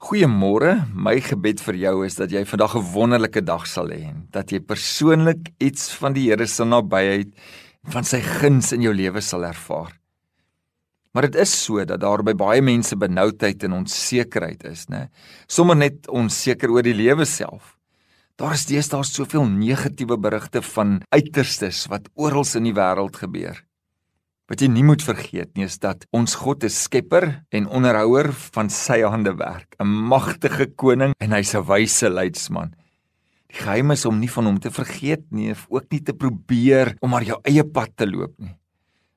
Goeiemôre. My gebed vir jou is dat jy vandag 'n wonderlike dag sal hê dat jy persoonlik iets van die Here se nabyheid van sy guns in jou lewe sal ervaar. Maar dit is so dat daar by baie mense benoudheid en onsekerheid is, né? Sommige net onseker oor die lewe self. Daar is deesdae soveel negatiewe berigte van uiterstes wat oral in die wêreld gebeur. Wat jy nie moet vergeet nie is dat ons God 'n skepper en onderhouer van sy hande werk, 'n magtige koning en hy's 'n wyse leidsman. Die geheim is om nie van hom te vergeet nie, ook nie te probeer om maar jou eie pad te loop nie.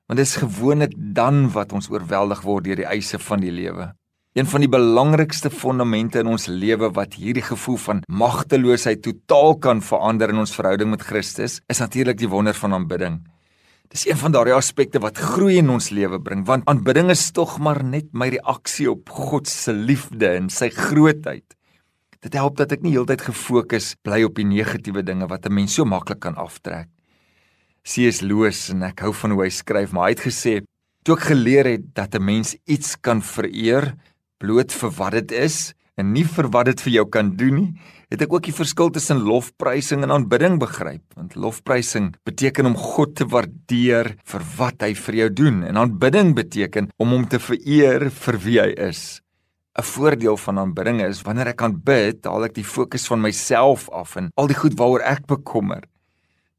Want dit is gewoonlik dan wat ons oorweldig word deur die eise van die lewe. Een van die belangrikste fondamente in ons lewe wat hierdie gevoel van magteloosheid totaal kan verander in ons verhouding met Christus, is natuurlik die wonder van aanbidding. Dis een van daardie aspekte wat groei in ons lewe bring, want aanbidding is tog maar net my reaksie op God se liefde en sy grootheid. Dit help dat ek nie heeltyd gefokus bly op die negatiewe dinge wat 'n mens so maklik kan aftrek. C.S. Lewis en ek hou van hoe hy skryf, maar hy het gesê toe ek geleer het dat 'n mens iets kan vereer bloot vir wat dit is en nie vir wat dit vir jou kan doen nie, het ek ook die verskil tussen lofprysing en aanbidding begryp. Want lofprysing beteken om God te waardeer vir wat hy vir jou doen en aanbidding beteken om hom te vereer vir wie hy is. 'n Voordeel van aanbidding is wanneer ek aanbid, haal ek die fokus van myself af en al die goed waaroor ek bekommer.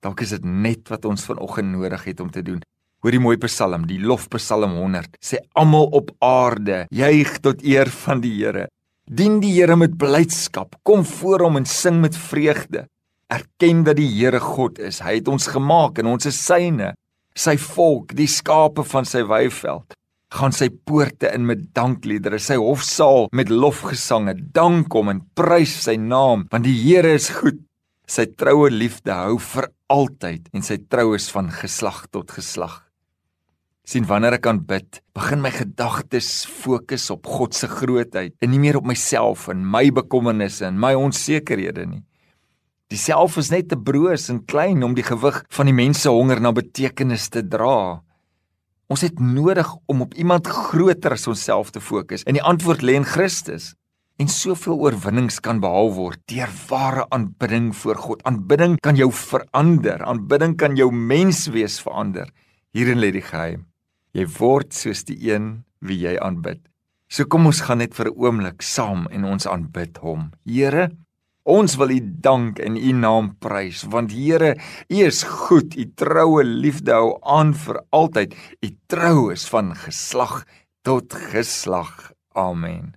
Dalk is dit net wat ons vanoggend nodig het om te doen. Hoor die mooi Psalm, die lofpsalm 100. Sê almal op aarde juig tot eer van die Here. Dien die Here met blydskap, kom voor hom en sing met vreugde. Erken dat die Here God is. Hy het ons gemaak en ons is syne, sy volk, die skape van sy weiveld. Gaan sy poorte in met dankliedere, sy hofsaal met lofgesange. Dank hom en prys sy naam, want die Here is goed. Sy troue liefde hou vir altyd en sy trou is van geslag tot geslag sien wanneer ek aanbid, begin my gedagtes fokus op God se grootheid en nie meer op myself en my bekommernisse en my onsekerhede nie. Die self is net te broos en klein om die gewig van die mense honger na betekenis te dra. Ons het nodig om op iemand groter as onsself te fokus en die antwoord lê in Christus. En soveel oorwinnings kan behaal word deur ware aanbidding voor God. Aanbidding kan jou verander. Aanbidding kan jou menswees verander. Hierin lê die geheim. Jy word soos die een wie jy aanbid. So kom ons gaan net vir 'n oomblik saam en ons aanbid hom. Here, ons wil U dank en U naam prys want Here, U is goed. U troue liefde hou aan vir altyd. U trou is van geslag tot geslag. Amen.